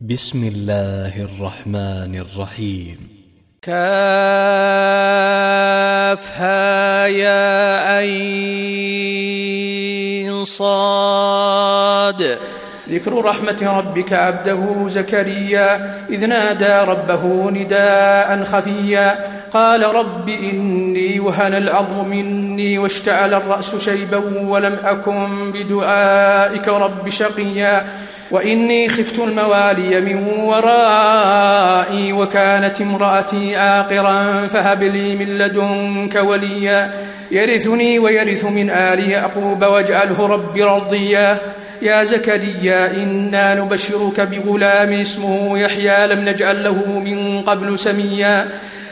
بسم الله الرحمن الرحيم. كافها يا أين صاد. ذكر رحمة ربك عبده زكريا إذ نادى ربه نداء خفيا. قال رب إني وهن العظم مني واشتعل الرأس شيبا ولم أكن بدعائك رب شقيا. وإني خفت الموالي من ورائي وكانت امرأتي عاقرا فهب لي من لدنك وليا. يرثني ويرث من آل يعقوب واجعله رب رضيا. يا زكريا إنا نبشرك بغلام اسمه يحيى لم نجعل له من قبل سميا.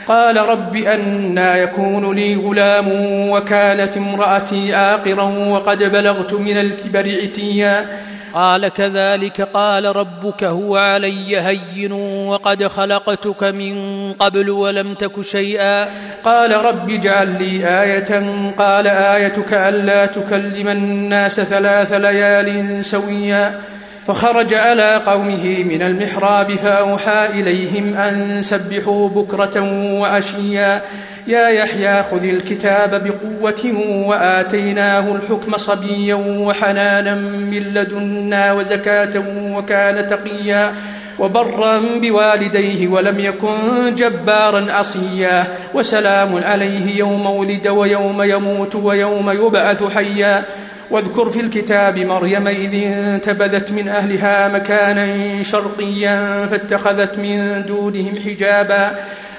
قال رب أنا يكون لي غلام وكانت امرأتي آقرا وقد بلغت من الكبر عتيا. قال كذلك قال ربك هو علي هين وقد خلقتك من قبل ولم تك شيئا. قال رب اجعل لي آية. قال آيتك ألا تكلم الناس ثلاث ليال سويا. فخرج على قومه من المحراب فأوحى إليهم أن سبحوا بكرة وأشيا. يا يحيى خذ الكتاب بقوة وآتيناه الحكم صبيا وحنانا من لدنا وزكاة وكان تقيا. وبرا بوالديه ولم يكن جبارا عصيا وسلام عليه يوم ولد ويوم يموت ويوم يبعث حيا. واذكر في الكتاب مريم إذ انتبذت من أهلها مكانا شرقيا فاتخذت من دونهم حجابا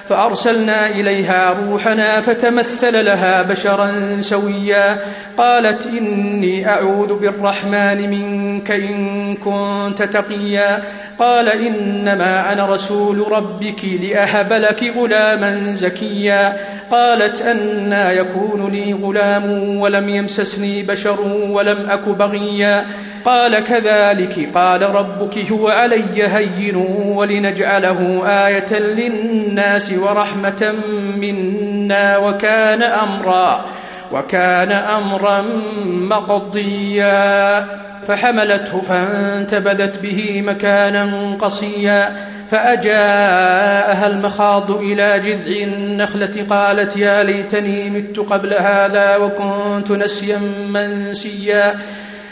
فأرسلنا إليها روحنا فتمثل لها بشرا سويا. قالت إني أعوذ بالرحمن منك إن كنت تقيا. قال إنما أنا رسول ربك لأهب لك غلاما زكيا. قالت أنا يكون لي غلام ولم يمسسني بشر ولم أك بغيا. قال كذلك قال ربك هو علي هين ولنجعله آية للناس ورحمة منا وكان أمرا وكان أمرا مقضيا. فحملته فانتبذت به مكانا قصيا. فأجاءها المخاض إلى جذع النخلة قالت يا ليتني مت قبل هذا وكنت نسيا منسيا.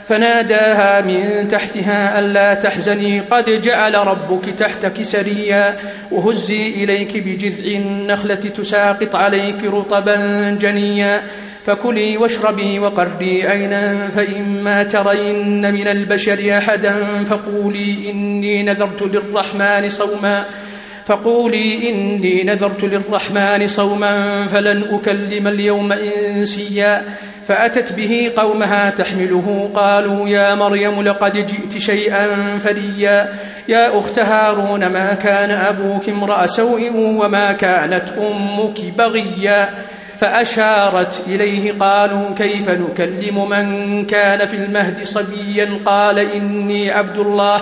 فناداها من تحتها ألا تحزني قد جعل ربك تحتك سريا وهزي إليك بجذع النخلة تساقط عليك رطبا جنيا. فكلي واشربي وقري عينا فإما ترين من البشر أحدا فقولي إني نذرت للرحمن صوما. فقولي إني نذرت للرحمن صوما فلن أكلم اليوم إنسيا فأتت به قومها تحمله. قالوا يا مريم لقد جئت شيئا فريا يا أخت هارون ما كان أبوك امرأ سوء وما كانت أمك بغيا؟ فأشارت إليه قالوا كيف نكلم من كان في المهد صبيا؟ قال إني عبد الله.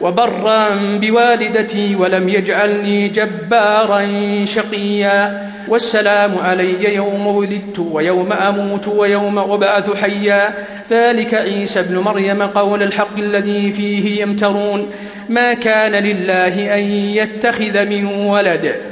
وبرا بوالدتي ولم يجعلني جبارا شقيا. والسلام علي يوم ولدت ويوم أموت ويوم أبعث حيا. ذلك عيسى ابن مريم قول الحق الذي فيه يمترون. ما كان لله أن يتخذ من ولد.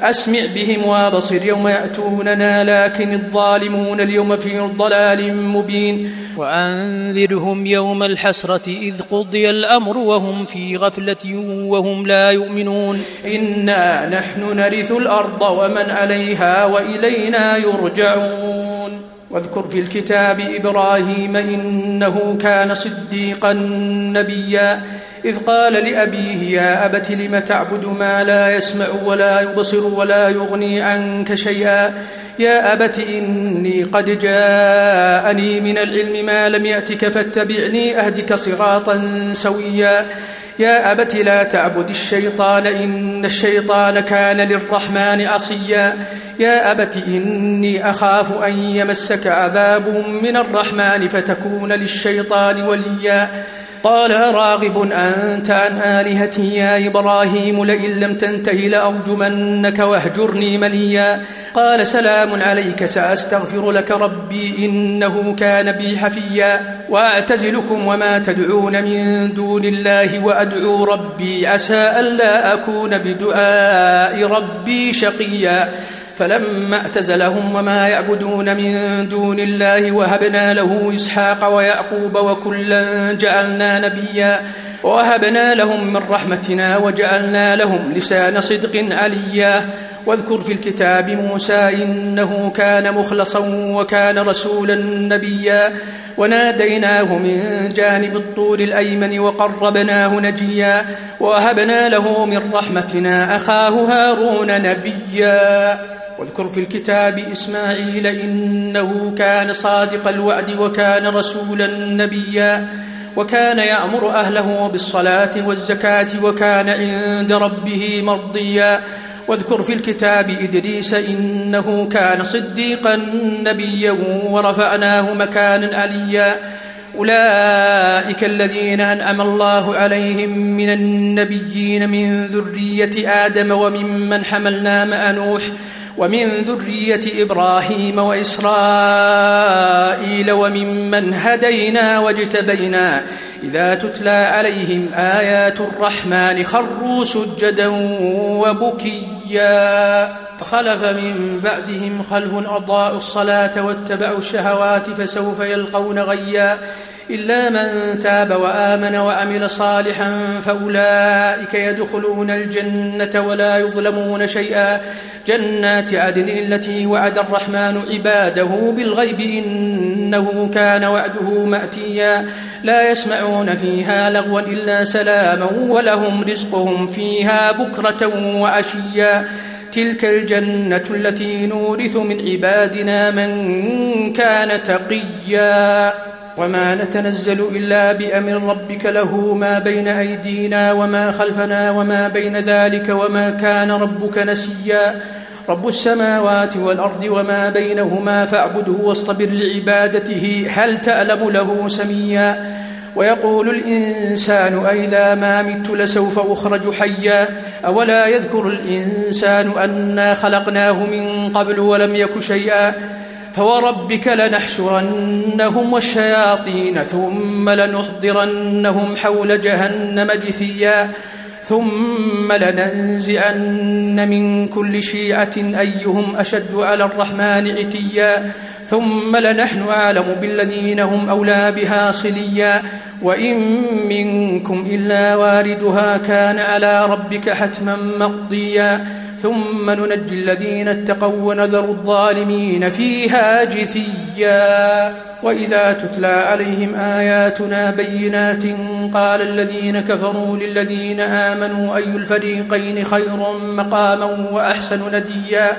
أسمع بهم وأبصر يوم يأتوننا لكن الظالمون اليوم في ضلال مبين. وأنذرهم يوم الحسرة إذ قضي الأمر وهم في غفلة وهم لا يؤمنون. إنا نحن نرث الأرض ومن عليها وإلينا يرجعون. واذكر في الكتاب إبراهيم إنه كان صديقا نبيا. إذ قال لأبيه يا أبت لم تعبد ما لا يسمع ولا يبصر ولا يغني عنك شيئا؟ يا أبت إني قد جاءني من العلم ما لم يأتك فاتبعني أهدك صراطا سويا. يا أبت لا تعبد الشيطان إن الشيطان كان للرحمن عصيا. يا أبت إني أخاف أن يمسك عذاب من الرحمن فتكون للشيطان وليا. قال راغب أنت عن آلهتي يا إبراهيم لئن لم تنته لأرجمنك واهجرني مليا. قال سلام عليك سأستغفر لك ربي إنه كان بي حفيا. وأعتزلكم وما تدعون من دون الله وأدعو ربي عسى ألا أكون بدعاء ربي شقيا. فلما اعتزلهم وما يعبدون من دون الله وهبنا له إسحاق ويعقوب وكلا جعلنا نبيا ووهبنا لهم من رحمتنا وجعلنا لهم لسان صدق عليا. واذكر في الكتاب موسى إنه كان مخلصا وكان رسولا نبيا. وناديناه من جانب الطور الأيمن وقربناه نجيا. ووهبنا له من رحمتنا أخاه هارون نبيا. واذكر في الكتاب إسماعيل إنه كان صادق الوعد وكان رسولا نبيا وكان يأمر أهله بالصلاة والزكاة وكان عند ربه مرضيا. واذكر في الكتاب إدريس إنه كان صديقا نبيا ورفعناه مكانا عليا أولئك الذين أنعم الله عليهم من النبيين من ذرية آدم وممن حملنا مع نوح. ومن ذرية إبراهيم وإسرائيل وممن هدينا واجتبينا إذا تتلى عليهم آيات الرحمن خروا سجدا وبكيا فخلف من بعدهم خلف أضاءوا الصلاة واتبعوا الشهوات فسوف يلقون غيا إلا من تاب وآمن وعمل صالحا فأولئك يدخلون الجنة ولا يظلمون شيئا. جنات عدن التي وعد الرحمن عباده بالغيب إنه كان وعده مأتيا. لا يسمعون فيها لغوا إلا سلاما ولهم رزقهم فيها بكرة وعشيا. تلك الجنة التي نورث من عبادنا من كان تقيا. وما نتنزل إلا بأمر ربك له ما بين أيدينا وما خلفنا وما بين ذلك وما كان ربك نسيا. رب السماوات والأرض وما بينهما فاعبده واصطبر لعبادته هل تعلم له سميا. ويقول الإنسان أئذا ما مت لسوف أخرج حيا. أولا يذكر الإنسان أنا خلقناه من قبل ولم يك شيئا. فوربك لنحشرنهم والشياطين ثم لنحضرنهم حول جهنم جثيا ثم لننزعن من كل شيعة أيهم أشد على الرحمن عتيا ثم لنحن أعلم بالذين هم أولى بها صليا وإن منكم إلا واردها كان على ربك حتما مقضيا ثم ننجي الذين اتقوا ونذر الظالمين فيها جثيا. وإذا تتلى عليهم آياتنا بينات قال الذين كفروا للذين آمنوا أي الفريقين خير مقاما وأحسن نديا؟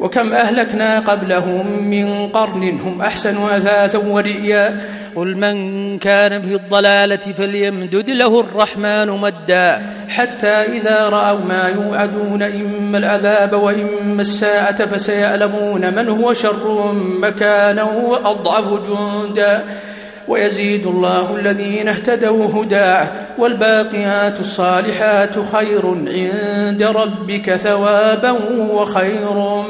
وكم أهلكنا قبلهم من قرن هم أحسن أثاثا ورئيا. قل من كان في الضلالة فليمدد له الرحمن مدا. حتى إذا رأوا ما يوعدون إما العذاب وإما الساعة فسيعلمون من هو شر مكانا وأضعف جندا. ويزيد الله الذين اهتدوا هدى والباقيات الصالحات خير عند ربك ثوابا وخير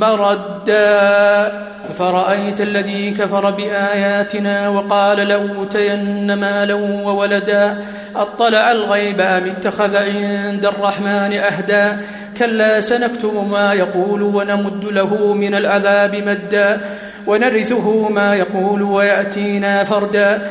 مردا فرأيت الذي كفر بآياتنا وقال لأوتين مالا وولدا أطلع الغيب أم اتخذ عند الرحمن أهدا؟ كلا سنكتب ما يقول ونمد له من العذاب مدا ونرثه ما يقول ويأتينا فردا.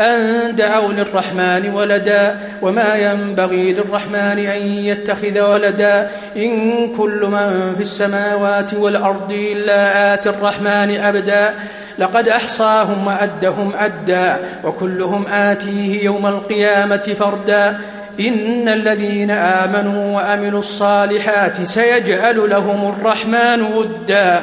أن دعوا للرحمن ولدا وما ينبغي للرحمن أن يتخذ ولدا إن كل من في السماوات والأرض إلا آتي الرحمن أبدا لقد أحصاهم وأدهم أدا وكلهم آتيه يوم القيامة فردا إن الذين آمنوا وأملوا الصالحات سيجعل لهم الرحمن ودا